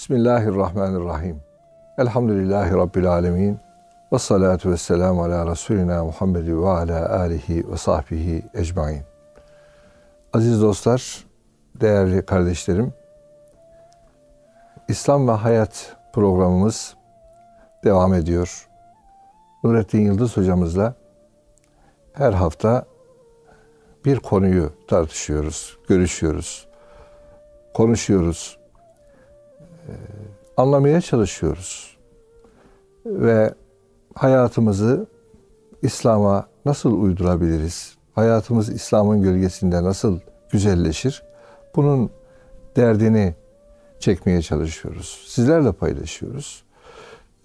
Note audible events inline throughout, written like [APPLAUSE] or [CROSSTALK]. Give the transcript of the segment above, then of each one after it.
Bismillahirrahmanirrahim. Elhamdülillahi Rabbil alemin. Ve salatu ve selamu ala Resulina Muhammed ve ala alihi ve sahbihi ecmain. Aziz dostlar, değerli kardeşlerim, İslam ve Hayat programımız devam ediyor. Nurettin Yıldız hocamızla her hafta bir konuyu tartışıyoruz, görüşüyoruz, konuşuyoruz, anlamaya çalışıyoruz. Ve hayatımızı İslam'a nasıl uydurabiliriz? Hayatımız İslam'ın gölgesinde nasıl güzelleşir? Bunun derdini çekmeye çalışıyoruz. Sizlerle paylaşıyoruz.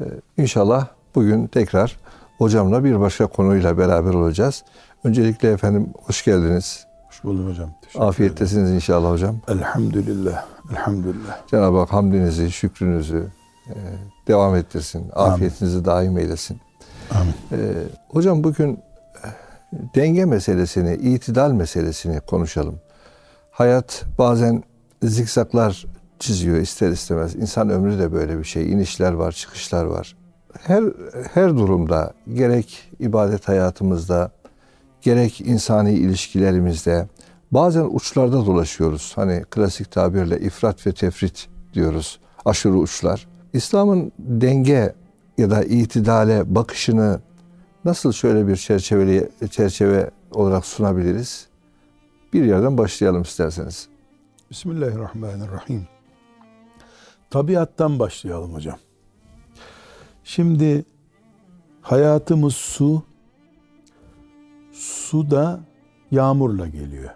Ee, inşallah bugün tekrar hocamla bir başka konuyla beraber olacağız. Öncelikle efendim hoş geldiniz. Hoş buldum hocam. Afiyettesiniz inşallah hocam. Elhamdülillah. Elhamdülillah. Cenab-ı Hak hamdinizi, şükrünüzü e, devam ettirsin. Afiyetinizi Amin. daim eylesin. Amin. E, hocam bugün e, denge meselesini, itidal meselesini konuşalım. Hayat bazen zikzaklar çiziyor ister istemez. İnsan ömrü de böyle bir şey. İnişler var, çıkışlar var. Her her durumda gerek ibadet hayatımızda, gerek insani ilişkilerimizde bazen uçlarda dolaşıyoruz. Hani klasik tabirle ifrat ve tefrit diyoruz. Aşırı uçlar. İslam'ın denge ya da itidale bakışını nasıl şöyle bir çerçeve, olarak sunabiliriz? Bir yerden başlayalım isterseniz. Bismillahirrahmanirrahim. Tabiattan başlayalım hocam. Şimdi hayatımız su, su da yağmurla geliyor.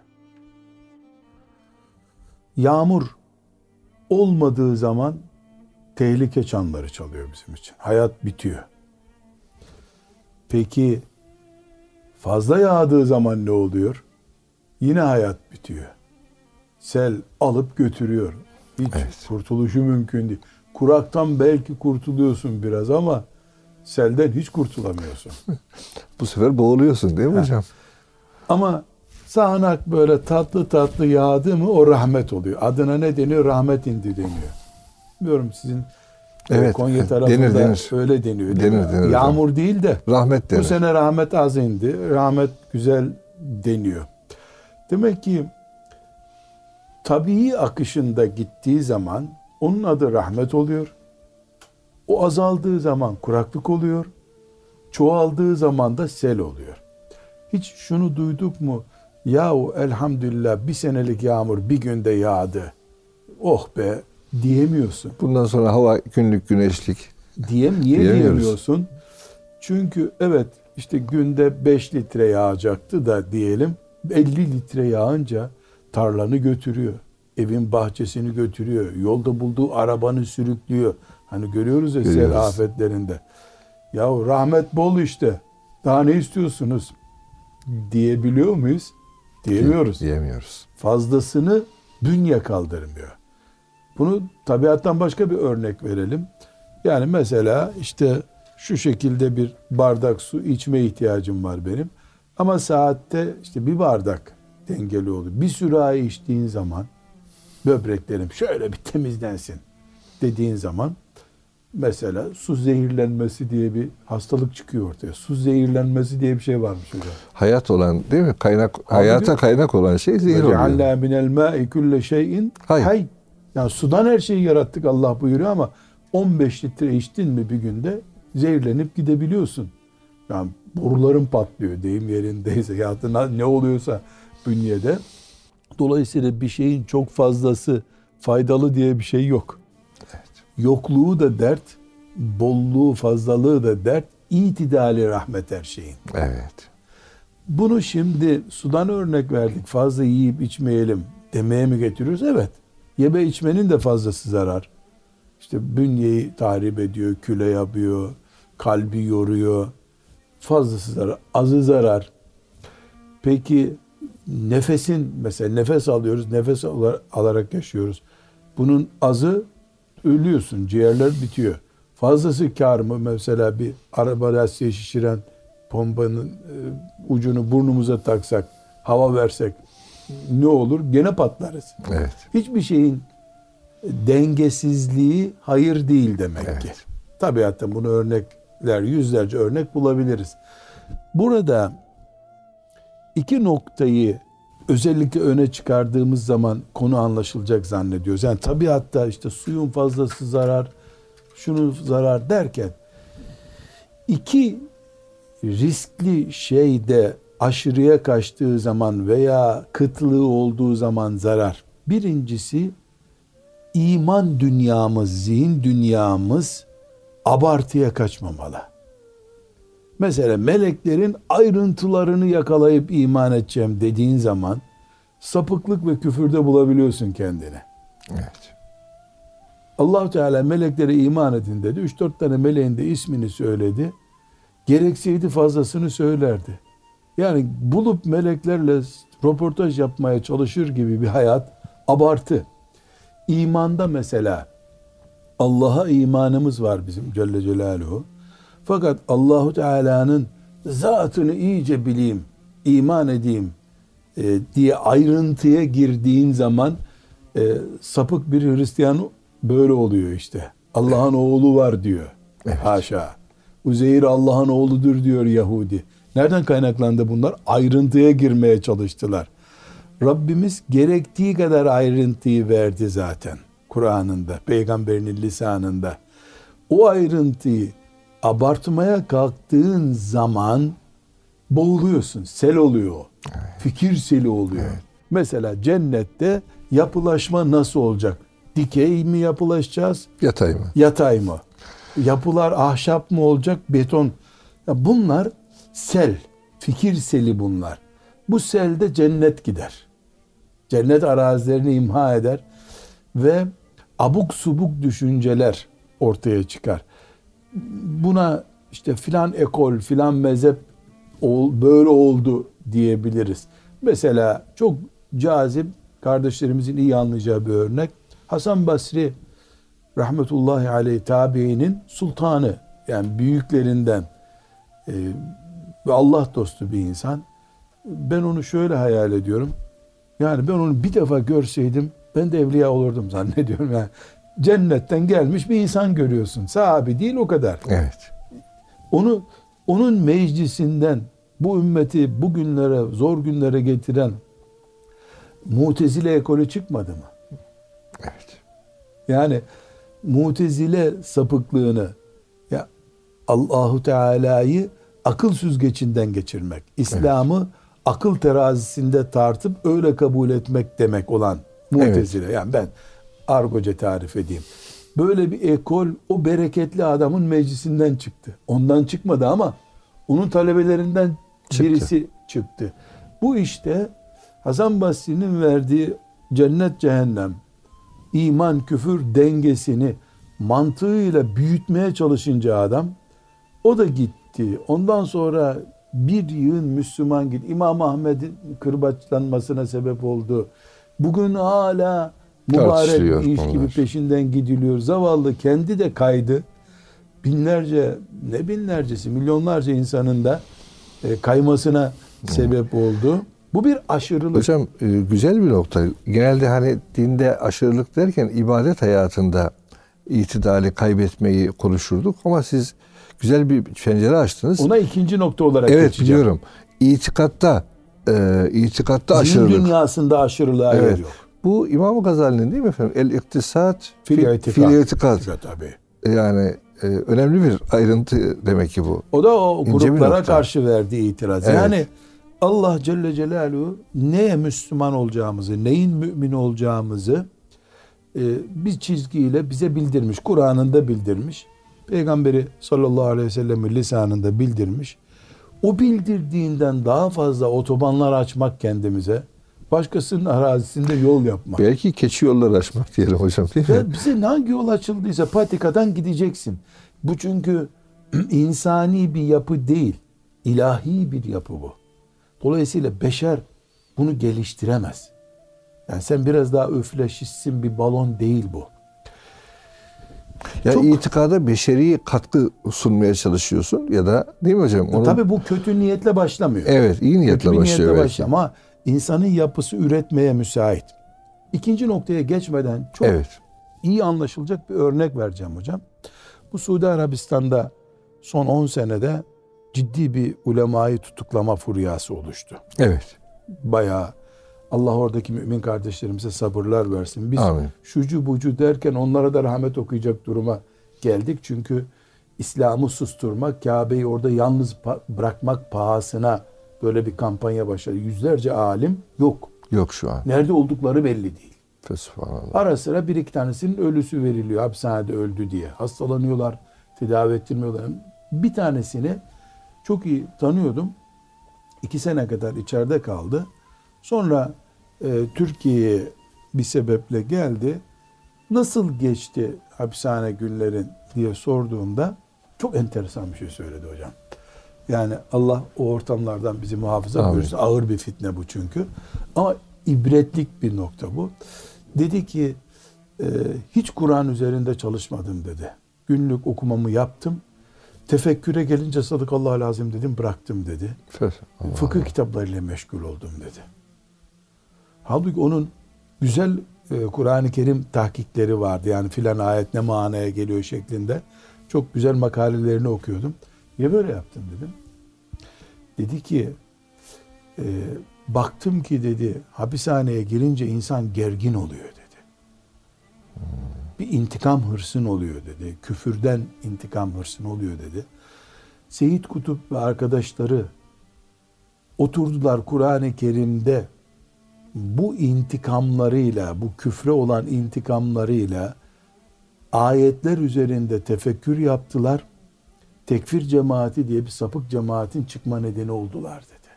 Yağmur olmadığı zaman tehlike çanları çalıyor bizim için. Hayat bitiyor. Peki fazla yağdığı zaman ne oluyor? Yine hayat bitiyor. Sel alıp götürüyor. Hiç evet. kurtuluşu mümkün değil. Kuraktan belki kurtuluyorsun biraz ama selden hiç kurtulamıyorsun. [LAUGHS] Bu sefer boğuluyorsun değil mi ha. hocam? Ama sağanak böyle tatlı tatlı yağdı mı o rahmet oluyor. Adına ne deniyor? Rahmet indi deniyor. Bilmiyorum sizin e, evet, Konya tarafında denir, denir. öyle deniyor. Değil denir, mi? denir. Yağmur değil de rahmet denir. Bu sene rahmet az indi. Rahmet güzel deniyor. Demek ki tabii akışında gittiği zaman onun adı rahmet oluyor. O azaldığı zaman kuraklık oluyor. Çoğaldığı zaman da sel oluyor. Hiç şunu duyduk mu? Yahu elhamdülillah bir senelik yağmur bir günde yağdı. Oh be diyemiyorsun. Bundan sonra hava günlük güneşlik. Diyem, niye diyemiyorsun? Çünkü evet işte günde 5 litre yağacaktı da diyelim 50 litre yağınca tarlanı götürüyor. Evin bahçesini götürüyor. Yolda bulduğu arabanı sürüklüyor. Hani görüyoruz ya sel afetlerinde. Yahu rahmet bol işte. Daha ne istiyorsunuz? Diyebiliyor muyuz? Diyemiyoruz. Diyemiyoruz. Fazlasını bünye kaldırmıyor. Bunu tabiattan başka bir örnek verelim. Yani mesela işte şu şekilde bir bardak su içme ihtiyacım var benim. Ama saatte işte bir bardak dengeli olur. Bir sürahi içtiğin zaman böbreklerim şöyle bir temizlensin dediğin zaman mesela su zehirlenmesi diye bir hastalık çıkıyor ortaya. Su zehirlenmesi diye bir şey varmış hocam. Hayat olan değil mi? Kaynak Abi hayata diyor, kaynak olan şey zehir oluyor. Allah minel ma'i kulle şeyin hay. Yani sudan her şeyi yarattık Allah buyuruyor ama 15 litre içtin mi bir günde zehirlenip gidebiliyorsun. Yani boruların patlıyor deyim yerindeyse [LAUGHS] ya ne oluyorsa bünyede. Dolayısıyla bir şeyin çok fazlası faydalı diye bir şey yok. Yokluğu da dert, bolluğu, fazlalığı da dert, itidali rahmet her şeyin. Evet. Bunu şimdi sudan örnek verdik. Fazla yiyip içmeyelim demeye mi getiriyoruz? Evet. Yeme içmenin de fazlası zarar. İşte bünyeyi tahrip ediyor, küle yapıyor, kalbi yoruyor. Fazlası zarar, azı zarar. Peki nefesin mesela nefes alıyoruz, nefes alarak yaşıyoruz. Bunun azı ölüyorsun, ciğerler bitiyor. Fazlası kar mı? Mesela bir araba lastiği şişiren pompanın e, ucunu burnumuza taksak, hava versek ne olur? Gene patlarız. Evet. Hiçbir şeyin dengesizliği hayır değil demek Evet. ki. Tabiatta bunu örnekler, yüzlerce örnek bulabiliriz. Burada iki noktayı özellikle öne çıkardığımız zaman konu anlaşılacak zannediyoruz. Yani tabiatta işte suyun fazlası zarar, şunu zarar derken iki riskli şeyde aşırıya kaçtığı zaman veya kıtlığı olduğu zaman zarar. Birincisi iman dünyamız, zihin dünyamız abartıya kaçmamalı. Mesela meleklerin ayrıntılarını yakalayıp iman edeceğim dediğin zaman sapıklık ve küfürde bulabiliyorsun kendini. Evet. allah Teala meleklere iman edin dedi. 3-4 tane meleğin de ismini söyledi. Gerekseydi fazlasını söylerdi. Yani bulup meleklerle röportaj yapmaya çalışır gibi bir hayat abartı. İmanda mesela Allah'a imanımız var bizim Celle Celaluhu. Fakat Allahu Teala'nın zatını iyice bileyim, iman edeyim e, diye ayrıntıya girdiğin zaman e, sapık bir Hristiyan böyle oluyor işte. Allah'ın oğlu var diyor. Evet. Haşa. Uzeyr Allah'ın oğludur diyor Yahudi. Nereden kaynaklandı bunlar? Ayrıntıya girmeye çalıştılar. Rabbimiz gerektiği kadar ayrıntıyı verdi zaten. Kur'an'ında, peygamberinin lisanında. O ayrıntıyı abartmaya kalktığın zaman boğuluyorsun. Sel oluyor. o. Fikir seli oluyor. Mesela cennette yapılaşma nasıl olacak? Dikey mi yapılaşacağız? Yatay mı? Yatay mı? Yapılar ahşap mı olacak? Beton. Ya bunlar sel. Fikir seli bunlar. Bu selde cennet gider. Cennet arazilerini imha eder ve abuk subuk düşünceler ortaya çıkar. Buna işte filan ekol, filan mezhep böyle oldu diyebiliriz. Mesela çok cazip kardeşlerimizin iyi anlayacağı bir örnek. Hasan Basri rahmetullahi aleyh tabiinin sultanı yani büyüklerinden e, ve Allah dostu bir insan. Ben onu şöyle hayal ediyorum. Yani ben onu bir defa görseydim ben de evliya olurdum zannediyorum. Yani cennetten gelmiş bir insan görüyorsun. Sahabi değil o kadar. Evet. Onu onun meclisinden bu ümmeti bugünlere zor günlere getiren Mutezile ekolü çıkmadı mı? Evet. Yani Mutezile sapıklığını ya Allahu Teala'yı akıl süzgecinden geçirmek, İslam'ı akıl terazisinde tartıp öyle kabul etmek demek olan Mutezile. Yani ben argoca tarif edeyim. Böyle bir ekol o bereketli adamın meclisinden çıktı. Ondan çıkmadı ama onun talebelerinden Çıktı. birisi çıktı. Bu işte Hasan Basri'nin verdiği cennet cehennem iman küfür dengesini mantığıyla büyütmeye çalışınca adam o da gitti. Ondan sonra bir yığın Müslüman gitti. İmam Ahmed'in kırbaçlanmasına sebep oldu. Bugün hala Mübarek iş konular. gibi peşinden gidiliyor. Zavallı kendi de kaydı. Binlerce ne binlercesi milyonlarca insanın da e, kaymasına sebep oldu. Bu bir aşırılık. Hocam e, güzel bir nokta. Genelde hani dinde aşırılık derken ibadet hayatında itidali kaybetmeyi konuşurduk ama siz güzel bir pencere açtınız. Ona ikinci nokta olarak evet geçeceğim. biliyorum. İtikatta e, itikatta Zihin aşırılık. dünyasında aşırılığa yer Evet. yok. Bu İmam Gazali'nin değil mi efendim? El iktisat Fil itikad. tabii. Yani e, önemli bir ayrıntı demek ki bu. O da o İnce gruplara karşı verdiği itiraz. Evet. Yani Allah Celle Celaluhu neye Müslüman olacağımızı, neyin mümin olacağımızı e, bir çizgiyle bize bildirmiş. Kur'an'ında bildirmiş. Peygamberi sallallahu aleyhi ve sellem'in lisanında bildirmiş. O bildirdiğinden daha fazla otobanlar açmak kendimize, başkasının arazisinde yol yapmak. Belki keçi yolları açmak diyelim hocam değil mi? Ya bize hangi yol açıldıysa patikadan gideceksin. Bu çünkü [CLEARS THROAT] insani bir yapı değil. ilahi bir yapı bu. Dolayısıyla beşer bunu geliştiremez. Yani sen biraz daha üfleşişsin bir balon değil bu. Ya Çok- itikada beşeri katkı sunmaya çalışıyorsun ya da değil mi hocam? Onu- Tabii bu kötü niyetle başlamıyor. Evet iyi niyetle Kötü başlıyor niyetle belki. başlıyor ama insanın yapısı üretmeye müsait. İkinci noktaya geçmeden çok Evet. iyi anlaşılacak bir örnek vereceğim hocam. Bu Suudi Arabistan'da son 10 senede ciddi bir ulemayı tutuklama furyası oluştu. Evet. Bayağı Allah oradaki mümin kardeşlerimize sabırlar versin. Biz Amin. şucu bucu derken onlara da rahmet okuyacak duruma geldik. Çünkü İslam'ı susturmak, Kabe'yi orada yalnız bırakmak pahasına böyle bir kampanya başladı. Yüzlerce alim yok. Yok şu an. Nerede oldukları belli değil. Fesubhanallah. Ara sıra bir iki tanesinin ölüsü veriliyor. Hapishanede öldü diye. Hastalanıyorlar, tedavi ettirmiyorlar. Bir tanesini çok iyi tanıyordum. İki sene kadar içeride kaldı. Sonra e, Türkiye'ye bir sebeple geldi. Nasıl geçti hapishane günlerin diye sorduğumda çok enteresan bir şey söyledi hocam. Yani Allah o ortamlardan bizi muhafaza Amin. buyursun. Ağır bir fitne bu çünkü. Ama ibretlik bir nokta bu. Dedi ki e, hiç Kur'an üzerinde çalışmadım dedi. Günlük okumamı yaptım. Tefekküre gelince sadakallahu lazım dedim bıraktım dedi. Fesubhanallah. Fıkıh kitaplarıyla meşgul oldum dedi. Halbuki onun güzel e, Kur'an-ı Kerim tahkikleri vardı. Yani filan ayet ne manaya geliyor şeklinde. Çok güzel makalelerini okuyordum. Niye böyle yaptın dedim. Dedi ki e, baktım ki dedi hapishaneye girince insan gergin oluyor dedi. Bir intikam hırsın oluyor dedi. Küfürden intikam hırsın oluyor dedi. Seyit Kutup ve arkadaşları oturdular Kur'an-ı Kerim'de bu intikamlarıyla, bu küfre olan intikamlarıyla ayetler üzerinde tefekkür yaptılar. Tekfir cemaati diye bir sapık cemaatin çıkma nedeni oldular dedi.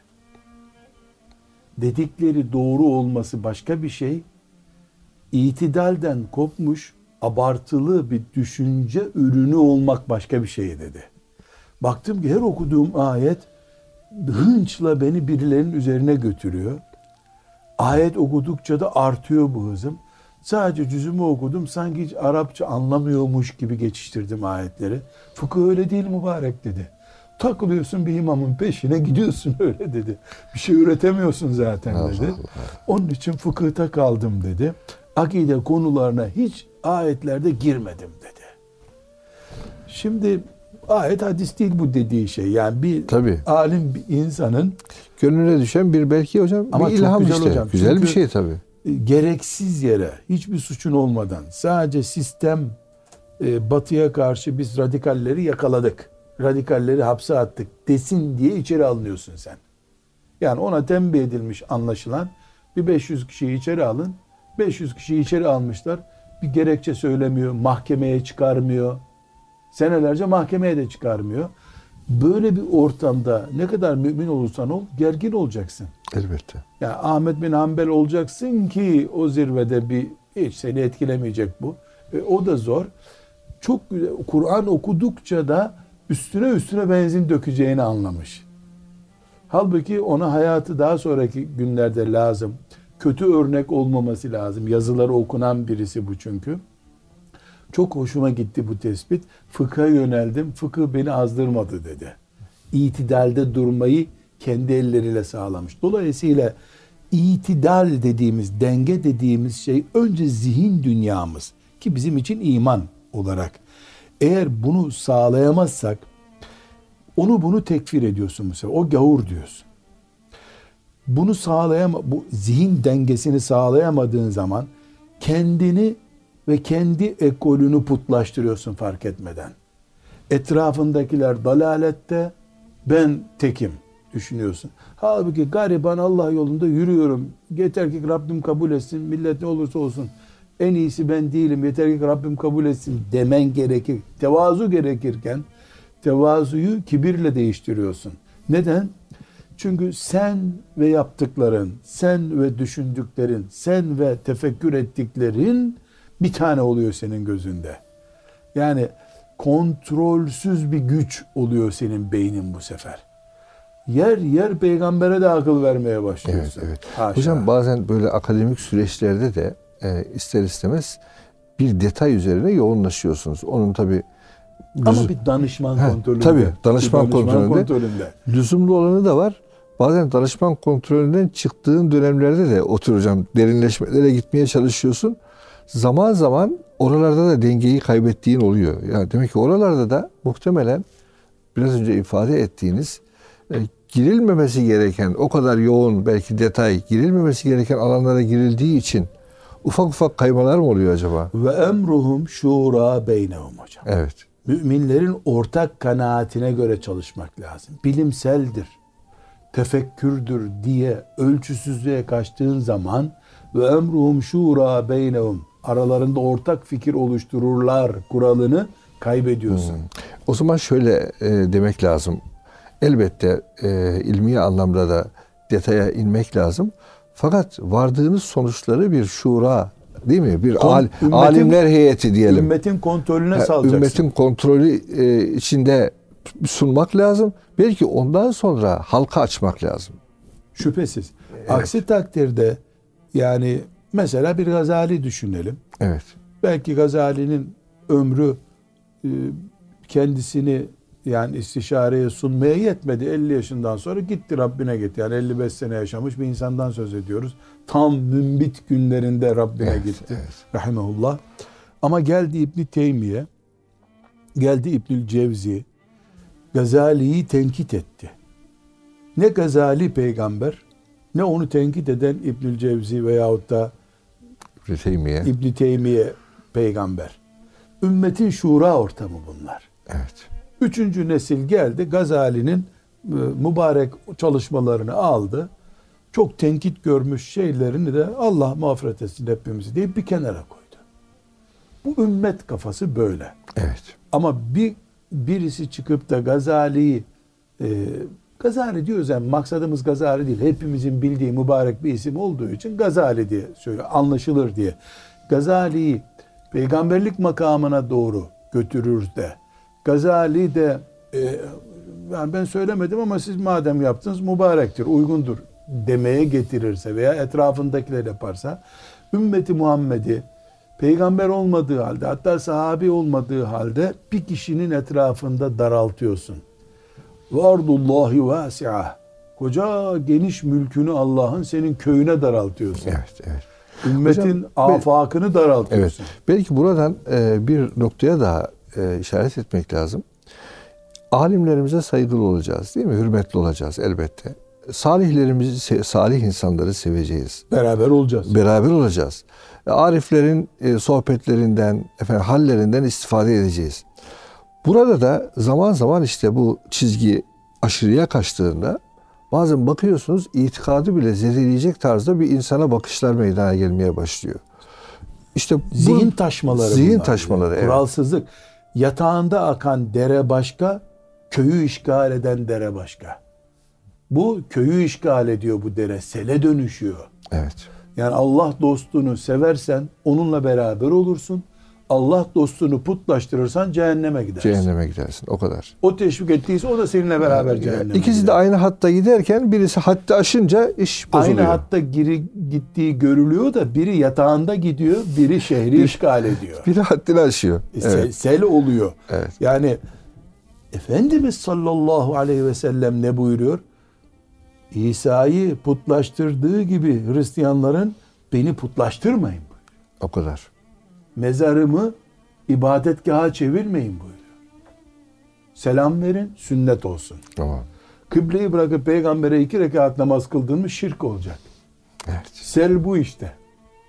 Dedikleri doğru olması başka bir şey. İtidalden kopmuş, abartılı bir düşünce ürünü olmak başka bir şey dedi. Baktım ki her okuduğum ayet hınçla beni birilerinin üzerine götürüyor. Ayet okudukça da artıyor bu hızım. Sadece cüzümü okudum sanki hiç Arapça anlamıyormuş gibi geçiştirdim ayetleri. Fıkıh öyle değil mübarek dedi. Takılıyorsun bir imamın peşine gidiyorsun [LAUGHS] öyle dedi. Bir şey üretemiyorsun zaten dedi. Onun için fıkıhta kaldım dedi. Akide konularına hiç ayetlerde girmedim dedi. Şimdi ayet hadis değil bu dediği şey. Yani bir Tabii. alim bir insanın Gönlüne düşen bir belki hocam Ama bir ilham güzel işte. hocam. Güzel Çünkü- bir şey tabii. Gereksiz yere hiçbir suçun olmadan sadece sistem e, batıya karşı biz radikalleri yakaladık. Radikalleri hapse attık desin diye içeri alınıyorsun sen. Yani ona tembih edilmiş anlaşılan bir 500 kişiyi içeri alın. 500 kişiyi içeri almışlar. Bir gerekçe söylemiyor, mahkemeye çıkarmıyor. Senelerce mahkemeye de çıkarmıyor. Böyle bir ortamda ne kadar mümin olursan ol gergin olacaksın. Elbette. Yani Ahmet bin Hanbel olacaksın ki o zirvede bir hiç seni etkilemeyecek bu. E, o da zor. Çok güzel. Kur'an okudukça da üstüne üstüne benzin dökeceğini anlamış. Halbuki ona hayatı daha sonraki günlerde lazım. Kötü örnek olmaması lazım. Yazıları okunan birisi bu çünkü. Çok hoşuma gitti bu tespit. Fıkha yöneldim. Fıkıh beni azdırmadı dedi. İtidalde durmayı kendi elleriyle sağlamış. Dolayısıyla itidal dediğimiz, denge dediğimiz şey önce zihin dünyamız ki bizim için iman olarak. Eğer bunu sağlayamazsak onu bunu tekfir ediyorsun bu. O gavur diyorsun. Bunu sağlayama bu zihin dengesini sağlayamadığın zaman kendini ve kendi ekolünü putlaştırıyorsun fark etmeden. Etrafındakiler dalalette ben tekim düşünüyorsun. Halbuki gariban Allah yolunda yürüyorum. Yeter ki Rabbim kabul etsin. Millet ne olursa olsun. En iyisi ben değilim. Yeter ki Rabbim kabul etsin demen gerekir. Tevazu gerekirken tevazuyu kibirle değiştiriyorsun. Neden? Çünkü sen ve yaptıkların, sen ve düşündüklerin, sen ve tefekkür ettiklerin bir tane oluyor senin gözünde. Yani kontrolsüz bir güç oluyor senin beynin bu sefer. Yer yer peygambere de akıl vermeye Evet, başlıyorsun. evet. Haşa. Hocam bazen böyle akademik süreçlerde de e, ister istemez bir detay üzerine yoğunlaşıyorsunuz. Onun tabi Ama bir danışman He, kontrolünde. tabii, danışman Bir kontrolünde. kontrolünde. lüzumlu olanı da var. Bazen danışman kontrolünden çıktığın dönemlerde de otur hocam derinleşmelere gitmeye çalışıyorsun. Zaman zaman oralarda da dengeyi kaybettiğin oluyor. Yani demek ki oralarda da muhtemelen biraz önce ifade ettiğiniz e, girilmemesi gereken o kadar yoğun belki detay girilmemesi gereken alanlara girildiği için ufak ufak kaymalar mı oluyor acaba? Ve emruhum şura beynehum hocam. Evet. Müminlerin ortak kanaatine göre çalışmak lazım. Bilimseldir, tefekkürdür diye ölçüsüzlüğe kaçtığın zaman ve emruhum şura beynehum aralarında ortak fikir oluştururlar kuralını kaybediyorsun. Hmm. O zaman şöyle e, demek lazım. Elbette e, ilmi anlamda da detaya inmek lazım. Fakat vardığınız sonuçları bir şura değil mi? Bir Kon, al, ümmetin, alimler heyeti diyelim. Ümmetin kontrolüne ha, salacaksın. Ümmetin kontrolü e, içinde sunmak lazım. Belki ondan sonra halka açmak lazım. Şüphesiz. Evet. Aksi takdirde yani mesela bir Gazali düşünelim. Evet. Belki Gazali'nin ömrü e, kendisini yani istişareye sunmaya yetmedi. 50 yaşından sonra gitti Rabbine gitti. Yani 55 sene yaşamış bir insandan söz ediyoruz. Tam mümbit günlerinde Rabbine evet, gitti. Evet. Rahimehullah. Ama geldi İbni Teymiye, geldi İbnül Cevzi, Gazali'yi tenkit etti. Ne Gazali peygamber, ne onu tenkit eden İbnül Cevzi veyahut da İbn Teymiye. İbn Teymiye peygamber. Ümmetin şura ortamı bunlar. Evet. Üçüncü nesil geldi. Gazali'nin e, mübarek çalışmalarını aldı. Çok tenkit görmüş şeylerini de Allah mağfiret etsin hepimizi deyip bir kenara koydu. Bu ümmet kafası böyle. Evet. Ama bir birisi çıkıp da Gazali'yi e, Gazali diyoruz yani maksadımız Gazali değil. Hepimizin bildiği mübarek bir isim olduğu için Gazali diye söyle anlaşılır diye. Gazali'yi peygamberlik makamına doğru götürür de Gazali de e, yani ben söylemedim ama siz madem yaptınız mübarektir, uygundur demeye getirirse veya etrafındakiler yaparsa ümmeti Muhammed'i peygamber olmadığı halde hatta sahabi olmadığı halde bir kişinin etrafında daraltıyorsun. Vardullahi vasi'ah. Koca geniş mülkünü Allah'ın senin köyüne daraltıyorsun. Evet, evet. Ümmetin Hocam, afakını daraltıyorsun. Evet. Belki buradan e, bir noktaya daha e, işaret etmek lazım. Alimlerimize saygılı olacağız değil mi? Hürmetli olacağız elbette. Salihlerimizi, salih insanları seveceğiz. Beraber olacağız. Beraber olacağız. Ariflerin e, sohbetlerinden, efendim hallerinden istifade edeceğiz. Burada da zaman zaman işte bu çizgi aşırıya kaçtığında bazen bakıyorsunuz itikadı bile zedeleyecek tarzda bir insana bakışlar meydana gelmeye başlıyor. İşte bu, zihin taşmaları zihin bunlar. taşmaları evet. kuralsızlık yatağında akan dere başka köyü işgal eden dere başka bu köyü işgal ediyor bu dere sele dönüşüyor evet yani Allah dostunu seversen onunla beraber olursun Allah dostunu putlaştırırsan cehenneme gidersin. Cehenneme gidersin o kadar. O teşvik ettiyse o da seninle beraber yani, cehenneme İkisi gider. de aynı hatta giderken birisi hatta aşınca iş bozuluyor. Aynı hatta giri gittiği görülüyor da biri yatağında gidiyor, biri şehri bir, işgal ediyor. [LAUGHS] Biri haddini aşıyor. E, evet. Sel oluyor. Evet. Yani Efendimiz sallallahu aleyhi ve sellem ne buyuruyor? İsa'yı putlaştırdığı gibi Hristiyanların beni putlaştırmayın. O kadar mezarımı ibadetgaha çevirmeyin buyuruyor. Selam verin, sünnet olsun. Tamam. Kıbleyi bırakıp peygambere iki rekat namaz kıldın mı şirk olacak. Evet. Sel bu işte.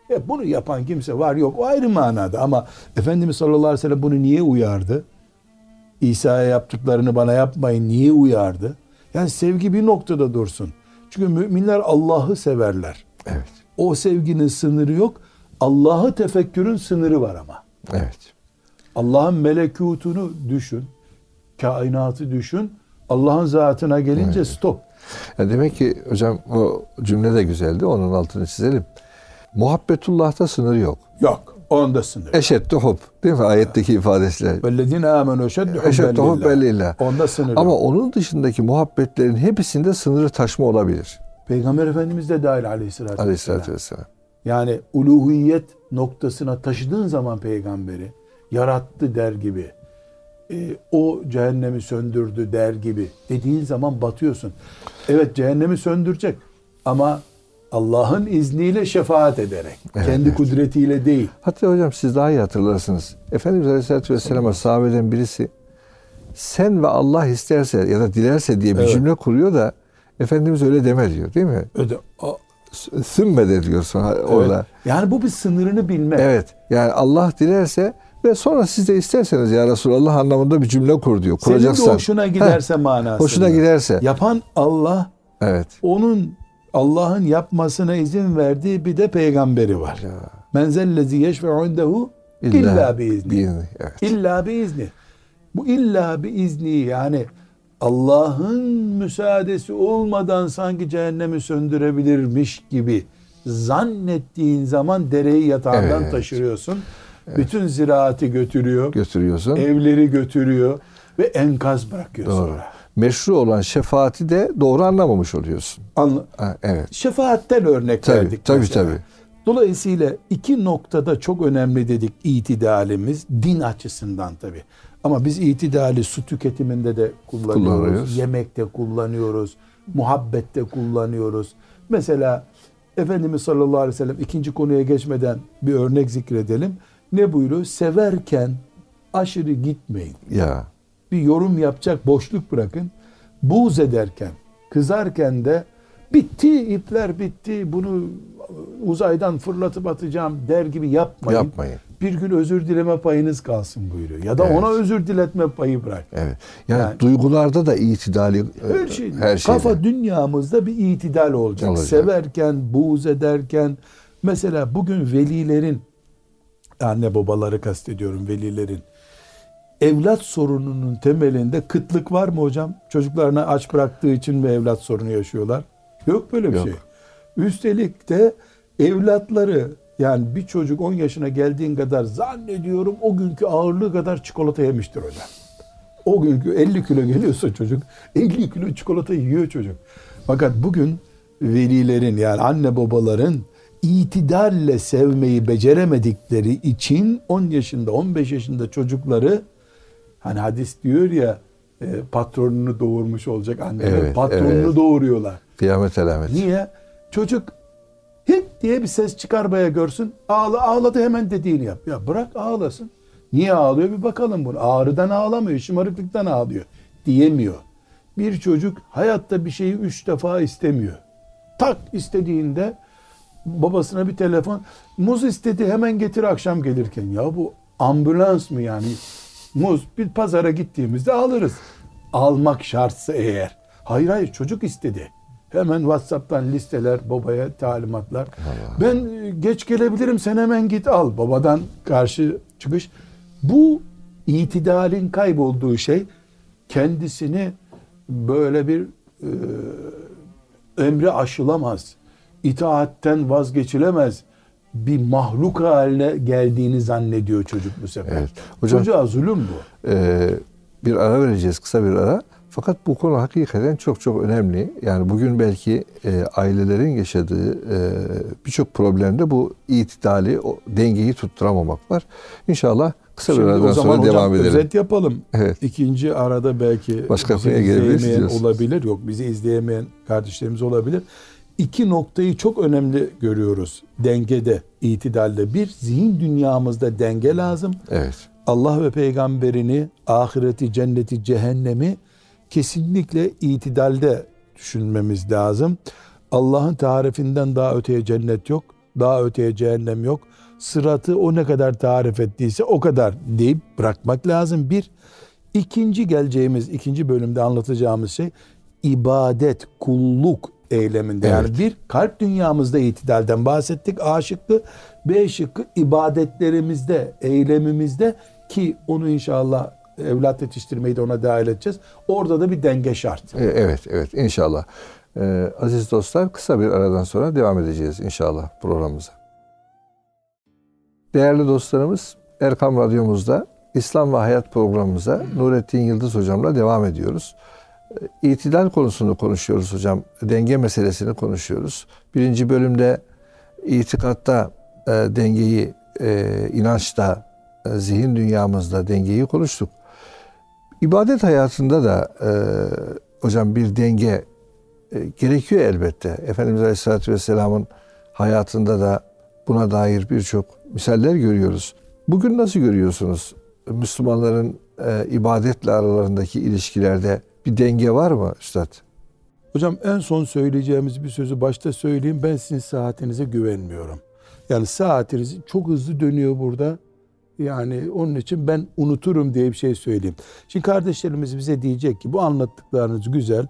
E bunu yapan kimse var yok o ayrı manada ama Efendimiz sallallahu aleyhi ve sellem bunu niye uyardı? İsa'ya yaptıklarını bana yapmayın niye uyardı? Yani sevgi bir noktada dursun. Çünkü müminler Allah'ı severler. Evet. O sevginin sınırı yok. Allah'ı tefekkürün sınırı var ama. Evet. Allah'ın melekutunu düşün. Kainatı düşün. Allah'ın zatına gelince evet. stop. Yani demek ki hocam o cümle de güzeldi. Onun altını çizelim. Muhabbetullah'ta sınır yok. Yok. Onda sınır. Eşeddu hub. Değil mi? Ayetteki ifadesiyle. Vellezine amenu eşeddu hubben lillah. Onda sınır Ama yok. onun dışındaki muhabbetlerin hepsinde sınırı taşma olabilir. Peygamber Efendimiz de dahil aleyhissalatü, aleyhissalatü vesselam. Yani uluhiyet noktasına taşıdığın zaman peygamberi yarattı der gibi e, o cehennemi söndürdü der gibi dediğin zaman batıyorsun. Evet cehennemi söndürecek ama Allah'ın izniyle şefaat ederek. Evet, kendi evet. kudretiyle değil. Hatta hocam siz daha iyi hatırlarsınız. Efendimiz Aleyhisselatü Vesselam'a sahabeden birisi sen ve Allah isterse ya da dilerse diye bir evet. cümle kuruyor da Efendimiz öyle deme diyor değil mi? Öyle. Sümmede diyorsun orada. Evet. Yani bu bir sınırını bilmek. Evet. Yani Allah dilerse ve sonra siz de isterseniz ya Resulallah anlamında bir cümle kur diyor. Kuracaksan. Senin de hoşuna giderse manası. Hoşuna giderse. Yapan Allah. Evet. Onun Allah'ın yapmasına izin verdiği bir de peygamberi var. Ya. Menzellezi yeşfe'u indehu illa biizni. Evet. İlla biizni. Bu illa biizni yani Allah'ın müsaadesi olmadan sanki cehennemi söndürebilirmiş gibi zannettiğin zaman dereyi yatağından evet. taşırıyorsun. Evet. Bütün ziraati götürüyor. Götürüyorsun. Evleri götürüyor ve enkaz bırakıyor Doğru. sonra. Meşru olan şefaati de doğru anlamamış oluyorsun. Anla ha, evet. Şefaatten örnek tabii, verdik. Tabii mesela. tabii. Dolayısıyla iki noktada çok önemli dedik itidalimiz din açısından tabii. Ama biz itidali su tüketiminde de kullanıyoruz. kullanıyoruz. Yemekte kullanıyoruz. Muhabbette kullanıyoruz. Mesela Efendimiz sallallahu aleyhi ve sellem ikinci konuya geçmeden bir örnek zikredelim. Ne buyuruyor? Severken aşırı gitmeyin. Ya. Bir yorum yapacak boşluk bırakın. Buğz ederken, kızarken de bitti ipler bitti bunu uzaydan fırlatıp atacağım der gibi yapmayın. Yapmayın. Bir gün özür dileme payınız kalsın buyuruyor. Ya da evet. ona özür diletme payı bırak. Evet. Yani, yani duygularda da itidali her, şey, her şeyde. Kafa dünyamızda bir itidal olacak. olacak. Severken, buğz ederken mesela bugün velilerin anne babaları kastediyorum velilerin evlat sorununun temelinde kıtlık var mı hocam? Çocuklarına aç bıraktığı için mi evlat sorunu yaşıyorlar? Yok böyle bir Yok. şey. Üstelik de evlatları yani bir çocuk 10 yaşına geldiğin kadar zannediyorum o günkü ağırlığı kadar çikolata yemiştir hocam. O günkü 50 kilo geliyorsa çocuk 50 kilo çikolata yiyor çocuk. Fakat bugün velilerin yani anne babaların itidalle sevmeyi beceremedikleri için 10 yaşında 15 yaşında çocukları hani hadis diyor ya e, patronunu doğurmuş olacak anneler evet, patronunu evet. doğuruyorlar. Kıyamet alameti. Niye? Çocuk hit diye bir ses çıkarmaya görsün. Ağla, ağladı hemen dediğini yap. Ya bırak ağlasın. Niye ağlıyor bir bakalım bunu. Ağrıdan ağlamıyor, şımarıklıktan ağlıyor. Diyemiyor. Bir çocuk hayatta bir şeyi üç defa istemiyor. Tak istediğinde babasına bir telefon. Muz istedi hemen getir akşam gelirken. Ya bu ambulans mı yani? Muz bir pazara gittiğimizde alırız. Almak şartsa eğer. Hayır hayır çocuk istedi. Hemen WhatsApp'tan listeler babaya talimatlar. Allah. Ben e, geç gelebilirim sen hemen git al. Babadan karşı çıkış. Bu itidalin kaybolduğu şey kendisini böyle bir e, emre aşılamaz. itaatten vazgeçilemez bir mahluk haline geldiğini zannediyor çocuk bu sefer. Evet. Hocam, Çocuğa zulüm bu. E, bir ara vereceğiz, kısa bir ara. Fakat bu konu hakikaten çok çok önemli. Yani bugün belki e, ailelerin yaşadığı e, birçok problemde bu itidali, o dengeyi tutturamamak var. İnşallah kısa Şimdi bir aradan sonra hocam, devam edelim. özet yapalım. Evet. İkinci arada belki başka konuya gelebiliriz olabilir. Yok bizi izleyemeyen kardeşlerimiz olabilir. İki noktayı çok önemli görüyoruz dengede, itidalde. Bir, zihin dünyamızda denge lazım. Evet. Allah ve peygamberini, ahireti, cenneti, cehennemi kesinlikle itidalde düşünmemiz lazım. Allah'ın tarifinden daha öteye cennet yok, daha öteye cehennem yok. Sıratı o ne kadar tarif ettiyse o kadar deyip bırakmak lazım. Bir, ikinci geleceğimiz, ikinci bölümde anlatacağımız şey ibadet, kulluk eyleminde. Evet. Yani bir kalp dünyamızda itidalden bahsettik. A şıkkı, B şıkkı ibadetlerimizde, eylemimizde ki onu inşallah evlat yetiştirmeyi de ona dahil edeceğiz. Orada da bir denge şart. E, evet, evet inşallah. Ee, aziz dostlar kısa bir aradan sonra devam edeceğiz inşallah programımıza. Değerli dostlarımız Erkam Radyomuzda İslam ve Hayat programımıza Nurettin Yıldız hocamla devam ediyoruz. Ee, itidal konusunu konuşuyoruz hocam. Denge meselesini konuşuyoruz. Birinci bölümde itikatta e, dengeyi, e, inançta, e, zihin dünyamızda dengeyi konuştuk. İbadet hayatında da e, hocam bir denge e, gerekiyor elbette. Efendimiz Aleyhisselatü Vesselam'ın hayatında da buna dair birçok misaller görüyoruz. Bugün nasıl görüyorsunuz? Müslümanların e, ibadetle aralarındaki ilişkilerde bir denge var mı Üstad? Hocam en son söyleyeceğimiz bir sözü başta söyleyeyim. Ben sizin saatinize güvenmiyorum. Yani saatiniz çok hızlı dönüyor burada. Yani onun için ben unuturum diye bir şey söyleyeyim. Şimdi kardeşlerimiz bize diyecek ki bu anlattıklarınız güzel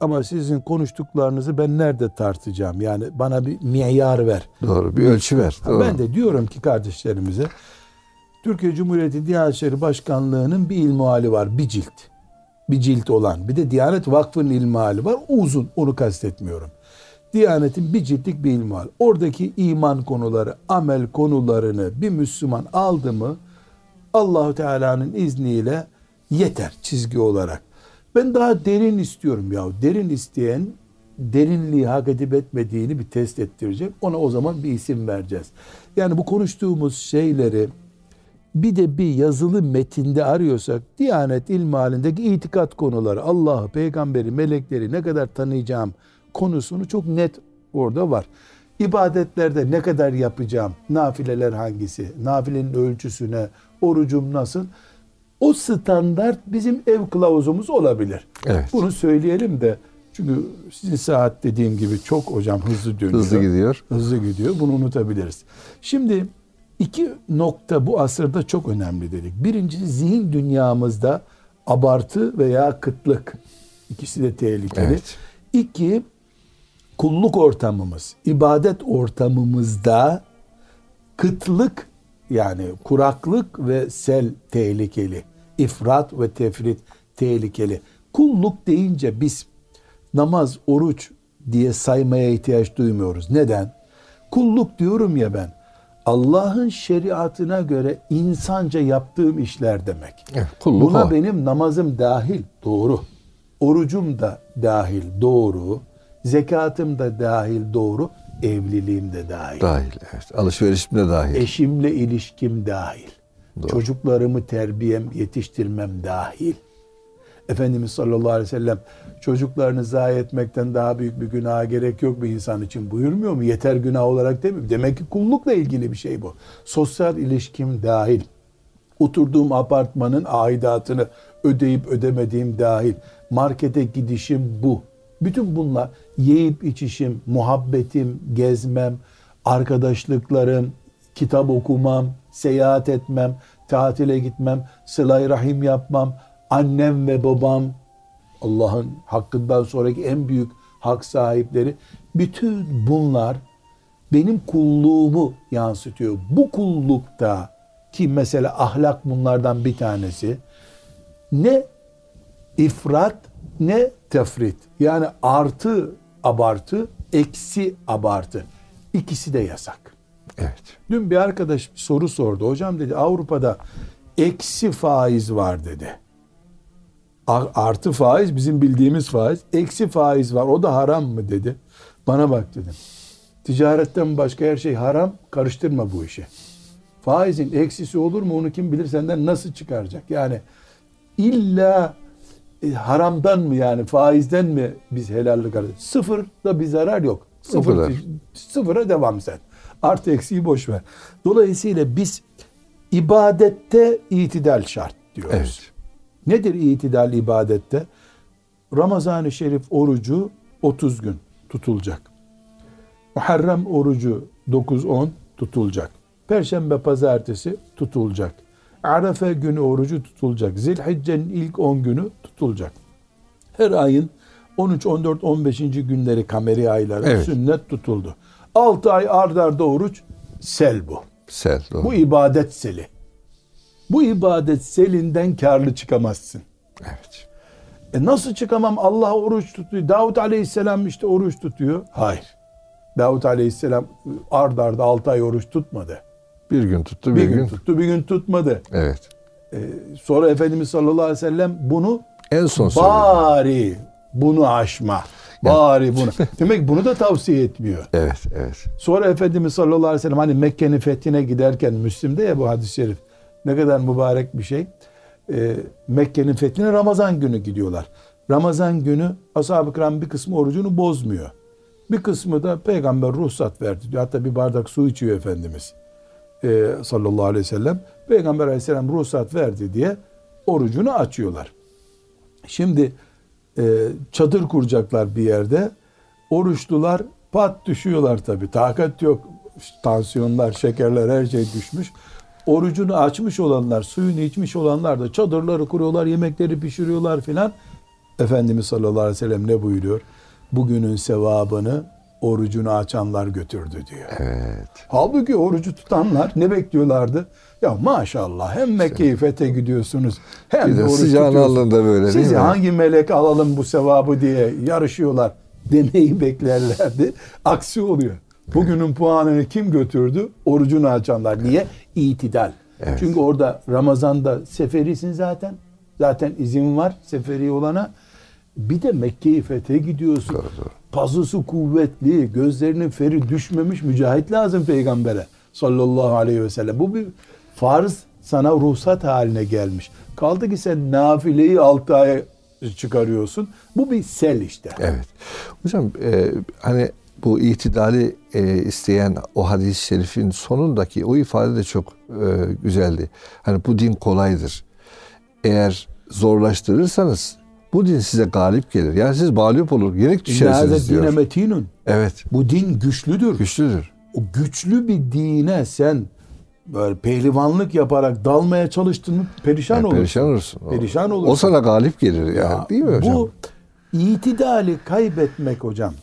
ama sizin konuştuklarınızı ben nerede tartacağım? Yani bana bir miyar ver. Doğru bir ölçü ver. Doğru. Ben de diyorum ki kardeşlerimize Türkiye Cumhuriyeti Diyanet İşleri Başkanlığı'nın bir ilmuhali var. Bir cilt. Bir cilt olan. Bir de Diyanet Vakfı'nın ilmuhali var. O uzun. Onu kastetmiyorum. Diyanet'in bir ciltlik bir ilmi var. Oradaki iman konuları, amel konularını bir Müslüman aldı mı Allahu Teala'nın izniyle yeter çizgi olarak. Ben daha derin istiyorum ya. Derin isteyen derinliği hak edip etmediğini bir test ettirecek. Ona o zaman bir isim vereceğiz. Yani bu konuştuğumuz şeyleri bir de bir yazılı metinde arıyorsak Diyanet ilmihalindeki itikat konuları, Allah'ı, peygamberi, melekleri ne kadar tanıyacağım konusunu çok net orada var. İbadetlerde ne kadar yapacağım, nafileler hangisi, nafilenin ölçüsüne, orucum nasıl? O standart bizim ev kılavuzumuz olabilir. Evet. Bunu söyleyelim de çünkü sizin saat dediğim gibi çok hocam hızlı dönüyor. Hızlı gidiyor. Hızlı gidiyor. Bunu unutabiliriz. Şimdi iki nokta bu asırda çok önemli dedik. Birincisi zihin dünyamızda abartı veya kıtlık. İkisi de tehlikeli. Evet. İki, kulluk ortamımız, ibadet ortamımızda kıtlık yani kuraklık ve sel tehlikeli. İfrat ve tefrit tehlikeli. Kulluk deyince biz namaz, oruç diye saymaya ihtiyaç duymuyoruz. Neden? Kulluk diyorum ya ben. Allah'ın şeriatına göre insanca yaptığım işler demek. Kulluk Buna o. benim namazım dahil. Doğru. Orucum da dahil. Doğru. Zekatım da dahil. Doğru. Evliliğim de dahil. Dahil evet. Alışverişim de dahil. Eşimle ilişkim dahil. Doğru. Çocuklarımı terbiyem, yetiştirmem dahil. Efendimiz sallallahu aleyhi ve sellem çocuklarını zayi etmekten daha büyük bir günaha gerek yok bir insan için buyurmuyor mu? Yeter günah olarak demiyor. Demek ki kullukla ilgili bir şey bu. Sosyal ilişkim dahil. Oturduğum apartmanın aidatını ödeyip ödemediğim dahil. Markete gidişim bu. Bütün bunlar yiyip içişim, muhabbetim, gezmem, arkadaşlıklarım, kitap okumam, seyahat etmem, tatile gitmem, sıla rahim yapmam, annem ve babam, Allah'ın hakkından sonraki en büyük hak sahipleri, bütün bunlar benim kulluğumu yansıtıyor. Bu kullukta ki mesela ahlak bunlardan bir tanesi ne ifrat ne tefrit. Yani artı abartı, eksi abartı. İkisi de yasak. Evet. Dün bir arkadaş bir soru sordu. Hocam dedi Avrupa'da eksi faiz var dedi. Artı faiz bizim bildiğimiz faiz. Eksi faiz var. O da haram mı dedi. Bana bak dedim. Ticaretten başka her şey haram. Karıştırma bu işi. Faizin eksisi olur mu onu kim bilir senden nasıl çıkaracak? Yani illa e, haramdan mı yani faizden mi biz helallik arıyoruz? Sıfırda bir zarar yok. Sıfır, Sıfırlar. sıfıra devam sen. Artı eksiği boş ver. Dolayısıyla biz ibadette itidal şart diyoruz. Evet. Nedir itidal ibadette? Ramazan-ı Şerif orucu 30 gün tutulacak. Muharrem orucu 9-10 tutulacak. Perşembe pazartesi tutulacak. Arefe günü orucu tutulacak. Zilhicce'nin ilk 10 günü tutulacak. Her ayın 13, 14, 15. günleri kameri ayları Evet. sünnet tutuldu. 6 ay ard arda oruç sel bu. Sel. Doğru. Bu ibadet seli. Bu ibadet selinden karlı çıkamazsın. Evet. E nasıl çıkamam? Allah oruç tutuyor. Davut Aleyhisselam işte oruç tutuyor. Hayır. Davut Aleyhisselam ard arda 6 ay oruç tutmadı. Bir gün tuttu, bir, Bir gün gün. tuttu, bir gün tutmadı. Evet. E, sonra Efendimiz sallallahu aleyhi ve sellem bunu En son söyledi. bari bunu aşma. Bari bunu. [LAUGHS] Demek bunu da tavsiye etmiyor. Evet, evet. Sonra Efendimiz sallallahu aleyhi ve sellem hani Mekke'nin fethine giderken Müslim'de ya bu hadis-i şerif ne kadar mübarek bir şey. Ee, Mekke'nin fethine Ramazan günü gidiyorlar. Ramazan günü ashab-ı kiram bir kısmı orucunu bozmuyor. Bir kısmı da peygamber ruhsat verdi diyor. Hatta bir bardak su içiyor Efendimiz ee, sallallahu aleyhi ve sellem. Peygamber aleyhisselam ruhsat verdi diye orucunu açıyorlar. Şimdi e, çadır kuracaklar bir yerde. Oruçlular pat düşüyorlar tabi. Takat yok. Tansiyonlar, şekerler her şey düşmüş. Orucunu açmış olanlar, suyunu içmiş olanlar da çadırları kuruyorlar, yemekleri pişiriyorlar filan. Efendimiz sallallahu aleyhi ve sellem ne buyuruyor? Bugünün sevabını orucunu açanlar götürdü diyor. Evet. Halbuki orucu tutanlar ne bekliyorlardı? Ya maşallah hem Mekke'yi fethe gidiyorsunuz hem de oruç tutuyorsunuz. alnında böyle değil Sizi mi? hangi melek alalım bu sevabı diye yarışıyorlar demeyi beklerlerdi. Aksi oluyor. Bugünün puanını kim götürdü? Orucunu açanlar. Niye? İtidal. Evet. Çünkü orada Ramazan'da seferisin zaten. Zaten izin var seferi olana. Bir de Mekke'yi fethe gidiyorsun. Doğru, doğru. Pazısı kuvvetli, gözlerinin feri düşmemiş mücahit lazım peygambere sallallahu aleyhi ve sellem. Bu bir farz sana ruhsat haline gelmiş. Kaldı ki sen nafileyi altı aya çıkarıyorsun. Bu bir sel işte. Evet. Hocam e, hani bu itidali e, isteyen o hadis-i şerifin sonundaki o ifade de çok e, güzeldi. Hani bu din kolaydır. Eğer zorlaştırırsanız bu din size galip gelir. Yani siz mağlup olur, yenik düşersiniz diyor. metinun. Evet. Bu din güçlüdür. Güçlüdür. O güçlü bir dine sen böyle pehlivanlık yaparak dalmaya çalıştın mı perişan Yani olursun. perişan olursun. Perişan olursun. O sana galip gelir yani. Ya değil mi hocam? Bu itidali kaybetmek hocam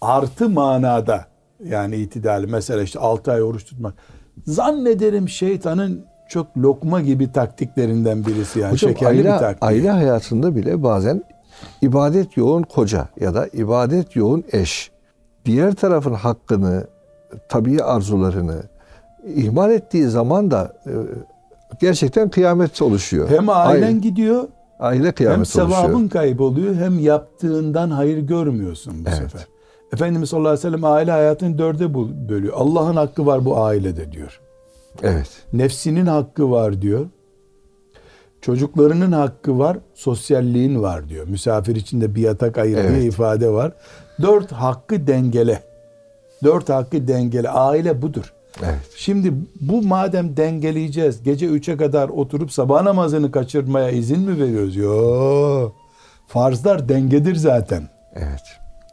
artı manada yani itidali mesela işte 6 ay oruç tutmak zannederim şeytanın çok lokma gibi taktiklerinden birisi yani Hocam şekerli aile, bir taktik. aile hayatında bile bazen ibadet yoğun koca ya da ibadet yoğun eş diğer tarafın hakkını, tabii arzularını ihmal ettiği zaman da e, gerçekten kıyamet oluşuyor. Hem ailen Aile, gidiyor aile hem kıyamet sevabın oluşuyor. kayboluyor hem yaptığından hayır görmüyorsun bu Evet. sefer. Efendimiz sallallahu aleyhi ve sellem aile hayatını dörde bölüyor. Allah'ın hakkı var bu ailede diyor. Evet. Nefsinin hakkı var diyor. Çocuklarının hakkı var, sosyalliğin var diyor. Misafir içinde bir yatak ayır diye Evet. ifade var. Dört hakkı dengele. Dört hakkı dengele. Aile budur. Evet. Şimdi bu madem dengeleyeceğiz, gece üçe kadar oturup sabah namazını kaçırmaya izin mi veriyoruz? Yok. Farzlar dengedir zaten. Evet.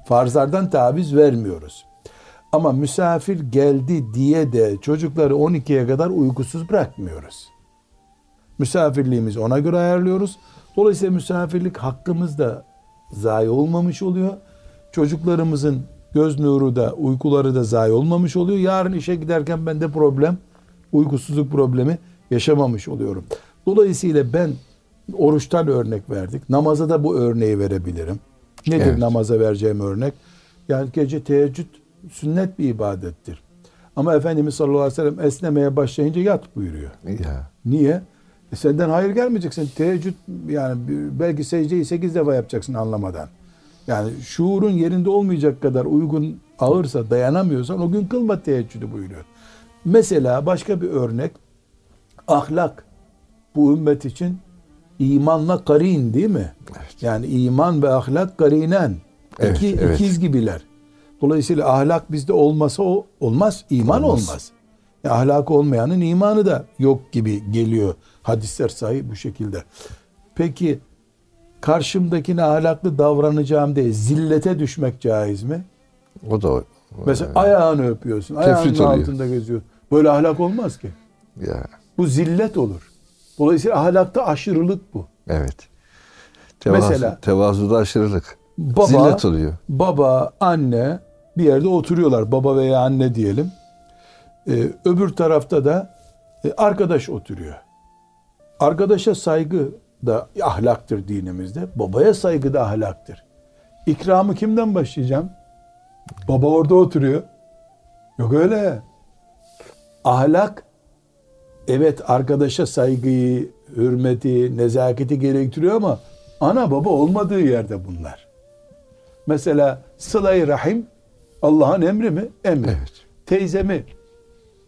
Farzlardan taviz vermiyoruz. Ama misafir geldi diye de çocukları 12'ye kadar uykusuz bırakmıyoruz. Misafirliğimizi ona göre ayarlıyoruz. Dolayısıyla misafirlik hakkımız da zayi olmamış oluyor. Çocuklarımızın göz nuru da uykuları da zayi olmamış oluyor. Yarın işe giderken bende problem, uykusuzluk problemi yaşamamış oluyorum. Dolayısıyla ben oruçtan örnek verdik. Namaza da bu örneği verebilirim. Nedir Evet. namaza vereceğim örnek? Yani gece teheccüd sünnet bir ibadettir. Ama Efendimiz sallallahu aleyhi ve sellem esnemeye başlayınca yat buyuruyor. Ya. Niye? E senden hayır gelmeyecek. Sen teheccüd yani belki secdeyi sekiz defa yapacaksın anlamadan. Yani şuurun yerinde olmayacak kadar uygun ağırsa dayanamıyorsan o gün kılma teheccüdü buyuruyor. Mesela başka bir örnek ahlak bu ümmet için imanla karin değil mi? Yani iman ve ahlak karinen. Evet, İki, evet. ikiz gibiler. Dolayısıyla ahlak bizde olmasa o olmaz. iman Olmaz. olmaz. E, ahlakı olmayanın imanı da yok gibi geliyor. Hadisler sahih bu şekilde. Peki karşımdakine ahlaklı davranacağım diye zillete düşmek caiz mi? O da o. Mesela ayağını öpüyorsun. Ayağının oluyor. altında geziyorsun. Böyle ahlak olmaz ki. Ya. Bu zillet olur. Dolayısıyla ahlakta aşırılık bu. Evet. Tevazu, Mesela- tevazuda aşırılık. Baba, Zillet oluyor. baba, anne bir yerde oturuyorlar. Baba veya anne diyelim. Ee, öbür tarafta da e, arkadaş oturuyor. Arkadaşa saygı da ahlaktır dinimizde. Babaya saygı da ahlaktır. İkramı kimden başlayacağım? Baba orada oturuyor. Yok öyle. Ahlak evet arkadaşa saygıyı, hürmeti, nezaketi gerektiriyor ama ana baba olmadığı yerde bunlar. Mesela sıla-i rahim Allah'ın emri mi? Emri. Evet. Teyzemi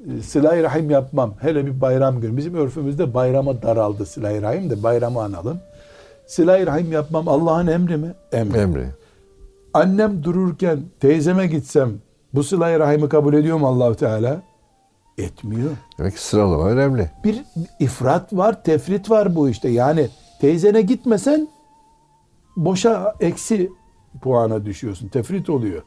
e, sıla-i rahim yapmam. Hele bir bayram günü. Bizim örfümüzde bayrama daraldı sıla-i rahim de bayramı analım. Sıla-i rahim yapmam Allah'ın emri mi? Emri. Emri. Annem dururken teyzeme gitsem bu sıla-i rahimi kabul ediyor mu Allahu Teala? Etmiyor. Demek ki sıralama önemli. Bir ifrat var, tefrit var bu işte. Yani teyzene gitmesen boşa eksi puana düşüyorsun. Tefrit oluyor.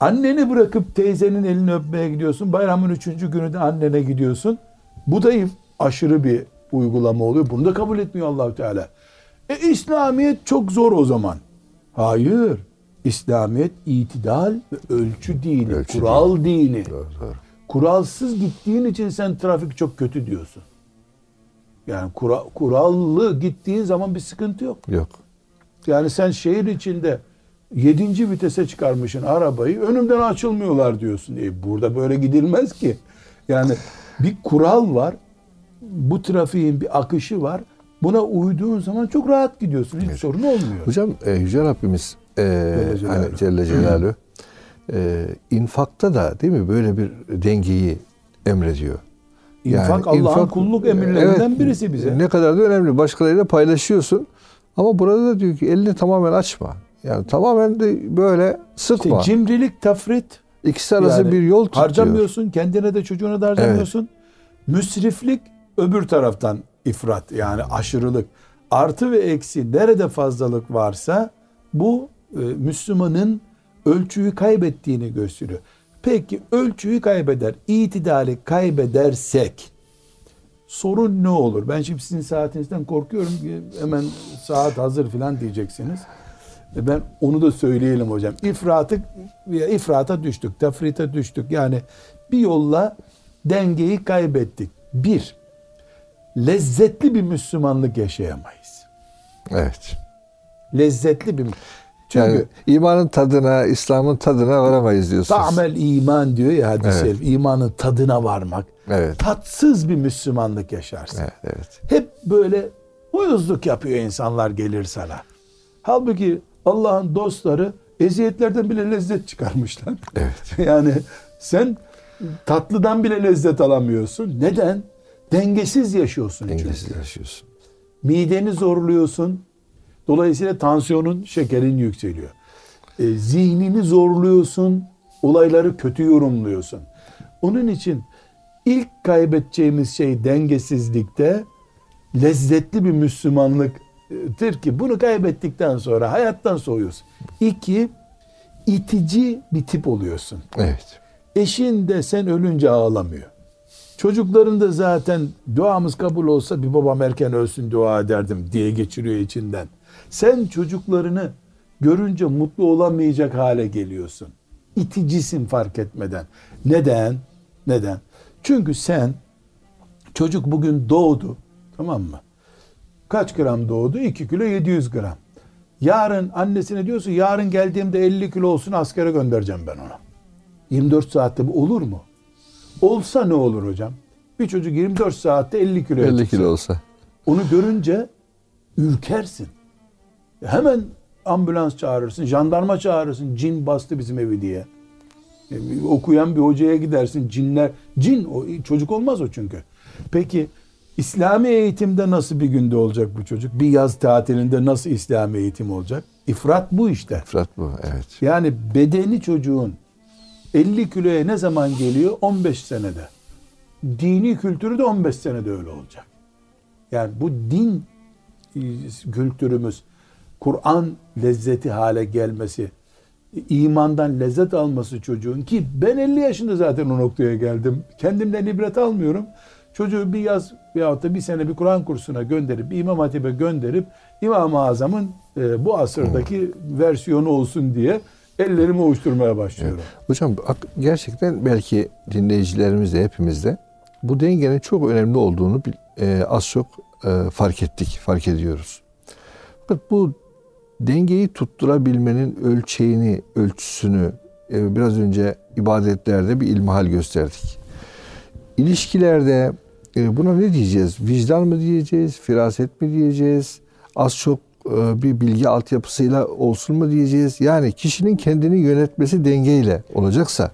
Anneni bırakıp teyzenin elini öpmeye gidiyorsun. Bayramın üçüncü günü de annene gidiyorsun. Bu da aşırı bir uygulama oluyor. Bunu da kabul etmiyor Allahu Teala. E İslamiyet çok zor o zaman. Hayır. İslamiyet itidal ve ölçü dini, Ölçü kural dini. Doğru, doğru. Kuralsız gittiğin için sen trafik çok kötü diyorsun. Yani kura, kurallı gittiğin zaman bir sıkıntı yok. Yok. Yani sen şehir içinde yedinci vitese çıkarmışsın arabayı önümden açılmıyorlar diyorsun. E burada böyle gidilmez ki. Yani bir kural var. Bu trafiğin bir akışı var. Buna uyduğun zaman çok rahat gidiyorsun. Hiç sorun olmuyor. Hocam e, Yüce Rabbimiz e, Celle Celaluhu. hani Celle Celaluhu e, infakta da değil mi böyle bir dengeyi emrediyor. İnfak Allah'ın infak- kulluk emirlerinden Evet, birisi bize. Ne kadar da önemli. Başkalarıyla paylaşıyorsun. Ama burada da diyor ki elini tamamen açma. Yani tamamen de böyle sıkma. İşte cimrilik, tafrit. İkisi arası Yani bir yol tut diyor. Harcamıyorsun, kendine de çocuğuna da harcamıyorsun. Müsriflik öbür taraftan ifrat yani aşırılık. Artı ve eksi nerede fazlalık varsa bu e, Müslümanın ölçüyü kaybettiğini gösteriyor. Peki ölçüyü kaybeder, itidali kaybedersek sorun ne olur? Ben şimdi sizin saatinizden korkuyorum. Hemen saat hazır falan diyeceksiniz. E Ben onu da söyleyelim hocam. İfratı ifrata düştük, tefrite düştük. Yani bir yolla dengeyi kaybettik. Bir, lezzetli bir Müslümanlık yaşayamayız. Evet. Lezzetli bir çünkü Yani imanın tadına, İslam'ın tadına varamayız diyorsunuz. ta'mel iman diyor ya hadis-i Evet. İmanın tadına varmak. Evet. Tatsız bir Müslümanlık yaşarsın. Evet, evet. Hep böyle uyuzluk yapıyor insanlar gelir sana. Halbuki Allah'ın dostları eziyetlerden bile lezzet çıkarmışlar. Evet. [LAUGHS] yani sen tatlıdan bile lezzet alamıyorsun. Neden? Dengesiz yaşıyorsun Dengesiz çünkü. yaşıyorsun. Mideni zorluyorsun. Dolayısıyla tansiyonun, şekerin yükseliyor. E, zihnini zorluyorsun. Olayları kötü yorumluyorsun. Onun için ilk kaybedeceğimiz şey dengesizlikte lezzetli bir Müslümanlıktır ki bunu kaybettikten sonra hayattan soğuyorsun. İki, itici bir tip oluyorsun. Evet. Eşin de sen ölünce ağlamıyor. Çocukların da zaten duamız kabul olsa bir babam erken ölsün dua ederdim diye geçiriyor içinden. Sen çocuklarını görünce mutlu olamayacak hale geliyorsun. İticisin fark etmeden. Neden? Neden? Çünkü sen çocuk bugün doğdu. Tamam mı? Kaç gram doğdu? 2 kilo 700 gram. Yarın annesine diyorsun yarın geldiğimde 50 kilo olsun askere göndereceğim ben ona. 24 saatte bu olur mu? Olsa ne olur hocam? Bir çocuk 24 saatte 50 kilo 50 kilo olsa. Onu görünce ürkersin. Hemen ambulans çağırırsın, jandarma çağırırsın. Cin bastı bizim evi diye. E, Okuyan bir hocaya gidersin. Cinler, cin o çocuk olmaz o çünkü. Peki İslami eğitimde nasıl bir günde olacak bu çocuk? Bir yaz tatilinde nasıl İslami eğitim olacak? İfrat bu işte. Fırat bu. Evet. Yani bedeni çocuğun 50 kiloya ne zaman geliyor? 15 senede. Dini kültürü de 15 senede öyle olacak. Yani bu din e, kültürümüz, Kur'an lezzeti hale gelmesi, imandan lezzet alması çocuğun ki ben 50 yaşında zaten o noktaya geldim. Kendimden ibret almıyorum. Çocuğu bir yaz veyahut da bir sene bir Kur'an kursuna gönderip, bir İmam Hatip'e gönderip İmam-ı Azam'ın e, bu asırdaki versiyonu olsun diye ellerimi ovuşturmaya başlıyorum. Hocam ak- gerçekten belki dinleyicilerimiz de hepimiz de bu dengenin çok önemli olduğunu e, az çok e, fark ettik, fark ediyoruz. Fakat bu dengeyi tutturabilmenin ölçeğini, ölçüsünü e, biraz önce ibadetlerde bir ilmihal gösterdik. İlişkilerde buna ne diyeceğiz? Vicdan mı diyeceğiz? Firaset mi diyeceğiz? Az çok e, bir bilgi altyapısıyla olsun mu diyeceğiz? Yani kişinin kendini yönetmesi dengeyle olacaksa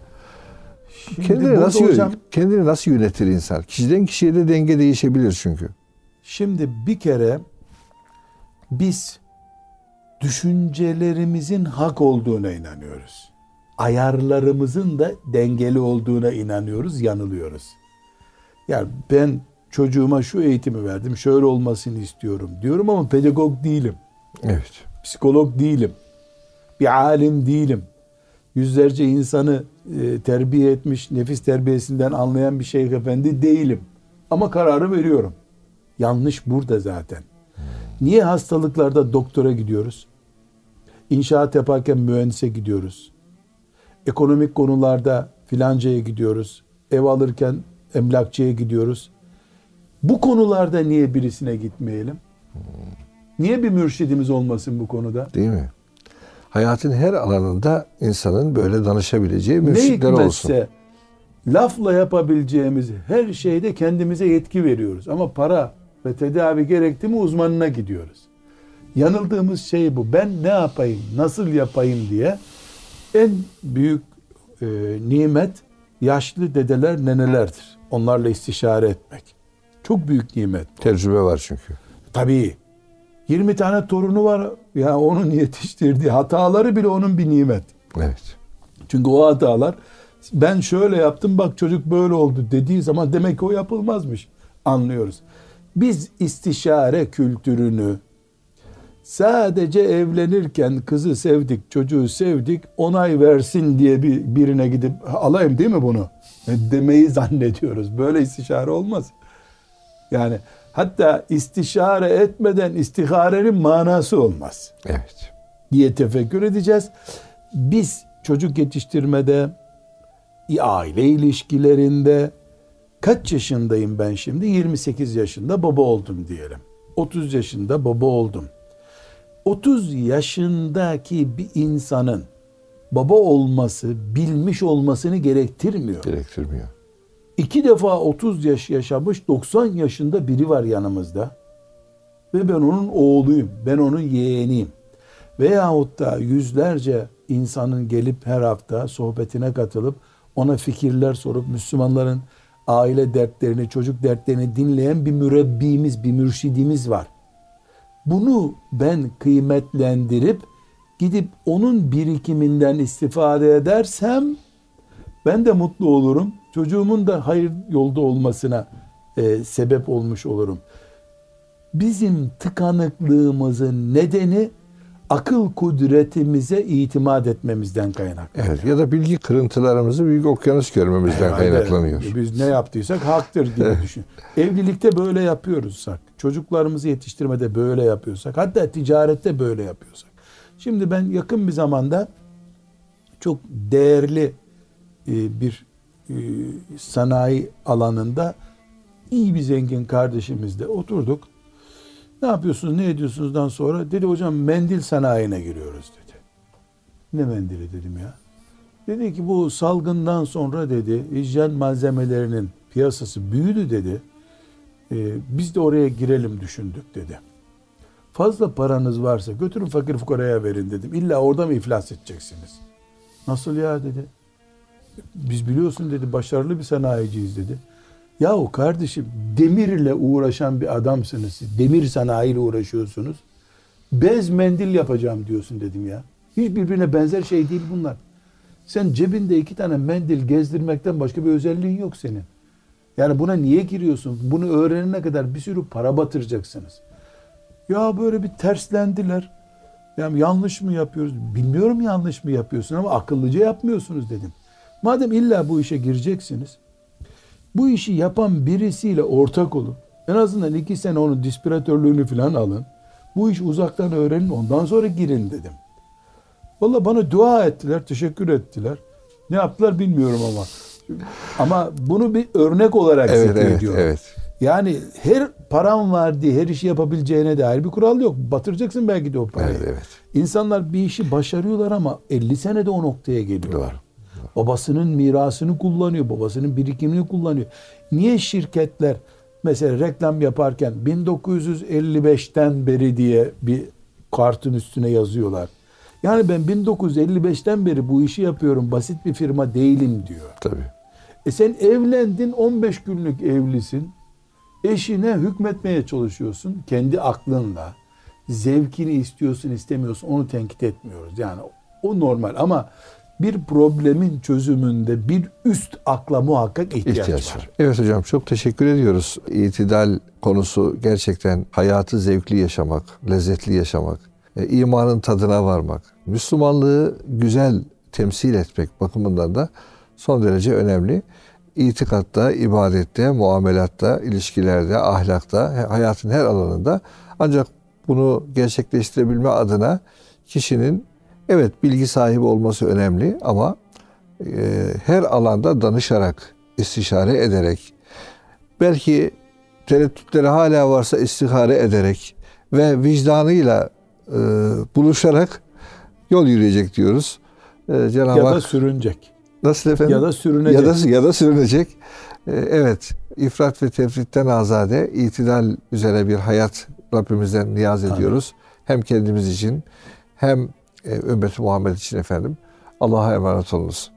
Şimdi kendini nasıl hocam, kendini nasıl yönetir insan? Kişiden kişiye de denge değişebilir çünkü. şimdi bir kere Biz düşüncelerimizin hak olduğuna inanıyoruz. Ayarlarımızın da dengeli olduğuna inanıyoruz, yanılıyoruz. Yani ben çocuğuma şu eğitimi verdim, şöyle olmasını istiyorum diyorum ama pedagog değilim. Evet. Psikolog değilim. Bir alim değilim. Yüzlerce insanı e, terbiye etmiş, nefis terbiyesinden anlayan bir şeyh efendi değilim. Ama kararı veriyorum. Yanlış burada zaten. Niye hastalıklarda doktora gidiyoruz? İnşaat yaparken mühendise gidiyoruz. Ekonomik konularda filancaya gidiyoruz. Ev alırken emlakçıya gidiyoruz. Bu konularda niye birisine gitmeyelim? Niye bir mürşidimiz olmasın bu konuda? Değil mi? Hayatın her alanında insanın böyle danışabileceği Ne mürşitler olsun. hikmetse lafla yapabileceğimiz her şeyde kendimize yetki veriyoruz. Ama para ve tedavi gerekti mi uzmanına gidiyoruz. Yanıldığımız şey bu. Ben ne yapayım, nasıl yapayım diye en büyük e, nimet yaşlı dedeler, nenelerdir. Onlarla istişare etmek. Çok büyük nimet. Tecrübe var çünkü. Tabii. 20 tane torunu var. Ya onun yetiştirdiği hataları bile onun bir nimet. Evet. Çünkü o hatalar ben şöyle yaptım bak çocuk böyle oldu dediği zaman demek ki o yapılmazmış anlıyoruz. Biz istişare kültürünü sadece evlenirken kızı sevdik, çocuğu sevdik, onay versin diye bir birine gidip alayım değil mi bunu? Demeyi zannediyoruz. Böyle istişare olmaz. Yani hatta istişare etmeden istiharenin manası olmaz Evet. diye tefekkür edeceğiz. Biz çocuk yetiştirmede, aile ilişkilerinde kaç yaşındayım ben şimdi? 28 yaşında baba oldum diyelim. 30 yaşında baba oldum. 30 yaşındaki bir insanın baba olması, bilmiş olmasını gerektirmiyor. Gerektirmiyor. İki defa 30 yaş yaşamış 90 yaşında biri var yanımızda. Ve ben onun oğluyum. Ben onun yeğeniyim. Veyahut da yüzlerce insanın gelip her hafta sohbetine katılıp ona fikirler sorup Müslümanların aile dertlerini, çocuk dertlerini dinleyen bir mürebbimiz, bir mürşidimiz var. Bunu ben kıymetlendirip gidip onun birikiminden istifade edersem ben de mutlu olurum. Çocuğumun da hayır yolda olmasına e, sebep olmuş olurum. Bizim tıkanıklığımızın nedeni akıl kudretimize itimat etmemizden kaynaklı. Evet. Ya da bilgi kırıntılarımızı büyük okyanus görmemizden Herhalde kaynaklanıyor. Biz ne yaptıysak haktır gibi düşün. Evlilikte böyle yapıyoruzsak, çocuklarımızı yetiştirmede böyle yapıyorsak, hatta ticarette böyle yapıyorsak. Şimdi ben yakın bir zamanda çok değerli e, bir e, sanayi alanında iyi bir zengin kardeşimizle oturduk. Ne yapıyorsunuz, ne ediyorsunuzdan sonra dedi hocam mendil sanayine giriyoruz dedi. Ne mendili dedim ya. Dedi ki bu salgından sonra dedi hijyen malzemelerinin piyasası büyüdü dedi. Ee, biz de oraya girelim düşündük dedi. Fazla paranız varsa götürün fakir fukaraya verin dedim. İlla orada mı iflas edeceksiniz? Nasıl ya dedi. Biz biliyorsun dedi başarılı bir sanayiciyiz dedi. Yahu kardeşim demirle uğraşan bir adamsınız siz. Demir sanayiyle uğraşıyorsunuz. Bez mendil yapacağım diyorsun dedim ya. Hiç birbirine benzer şey değil bunlar. Sen cebinde iki tane mendil gezdirmekten başka bir özelliğin yok senin. Yani buna niye giriyorsun? Bunu öğrenene kadar bir sürü para batıracaksınız. Ya böyle bir terslendiler. Yani yanlış mı yapıyoruz? Bilmiyorum yanlış mı yapıyorsun ama akıllıca yapmıyorsunuz dedim. Madem illa bu işe gireceksiniz, bu işi yapan birisiyle ortak olun. En azından iki sene onun dispiratörlüğünü falan alın. Bu iş uzaktan öğrenin ondan sonra girin dedim. Valla bana dua ettiler, teşekkür ettiler. Ne yaptılar bilmiyorum ama. Ama bunu bir örnek olarak Evet, zikrediyorum. evet, evet. Yani her param var diye her işi yapabileceğine dair bir kural yok. Batıracaksın belki de o parayı. Evet, evet. İnsanlar bir işi başarıyorlar ama 50 senede o noktaya geliyorlar. Doğru. Babasının mirasını kullanıyor, babasının birikimini kullanıyor. Niye şirketler mesela reklam yaparken 1955'ten beri diye bir kartın üstüne yazıyorlar. Yani ben 1955'ten beri bu işi yapıyorum, basit bir firma değilim diyor. Tabii. E sen evlendin, 15 günlük evlisin. Eşine hükmetmeye çalışıyorsun kendi aklınla, zevkini istiyorsun istemiyorsun onu tenkit etmiyoruz. Yani o normal ama bir problemin çözümünde bir üst akla muhakkak ihtiyaç, ihtiyaç var. Evet hocam çok teşekkür ediyoruz. İtidal konusu gerçekten hayatı zevkli yaşamak, lezzetli yaşamak, e, imanın tadına varmak, Müslümanlığı güzel temsil etmek bakımından da son derece önemli. İtikatta, ibadette, muamelatta, ilişkilerde, ahlakta, hayatın her alanında ancak bunu gerçekleştirebilme adına kişinin evet bilgi sahibi olması önemli ama e, her alanda danışarak, istişare ederek, belki tereddütleri hala varsa istihare ederek ve vicdanıyla e, buluşarak yol yürüyecek diyoruz. E, Cenab-ı ya Hak, da sürünecek. Nasıl efendim? Ya da sürünecek. Ya da, ya da sürünecek. E, evet, ifrat ve tefritten azade, itidal üzere bir hayat Rabbimizden niyaz ediyoruz. Amin. Hem kendimiz için hem e, ümmeti Muhammed için efendim. Allah'a emanet olunuz.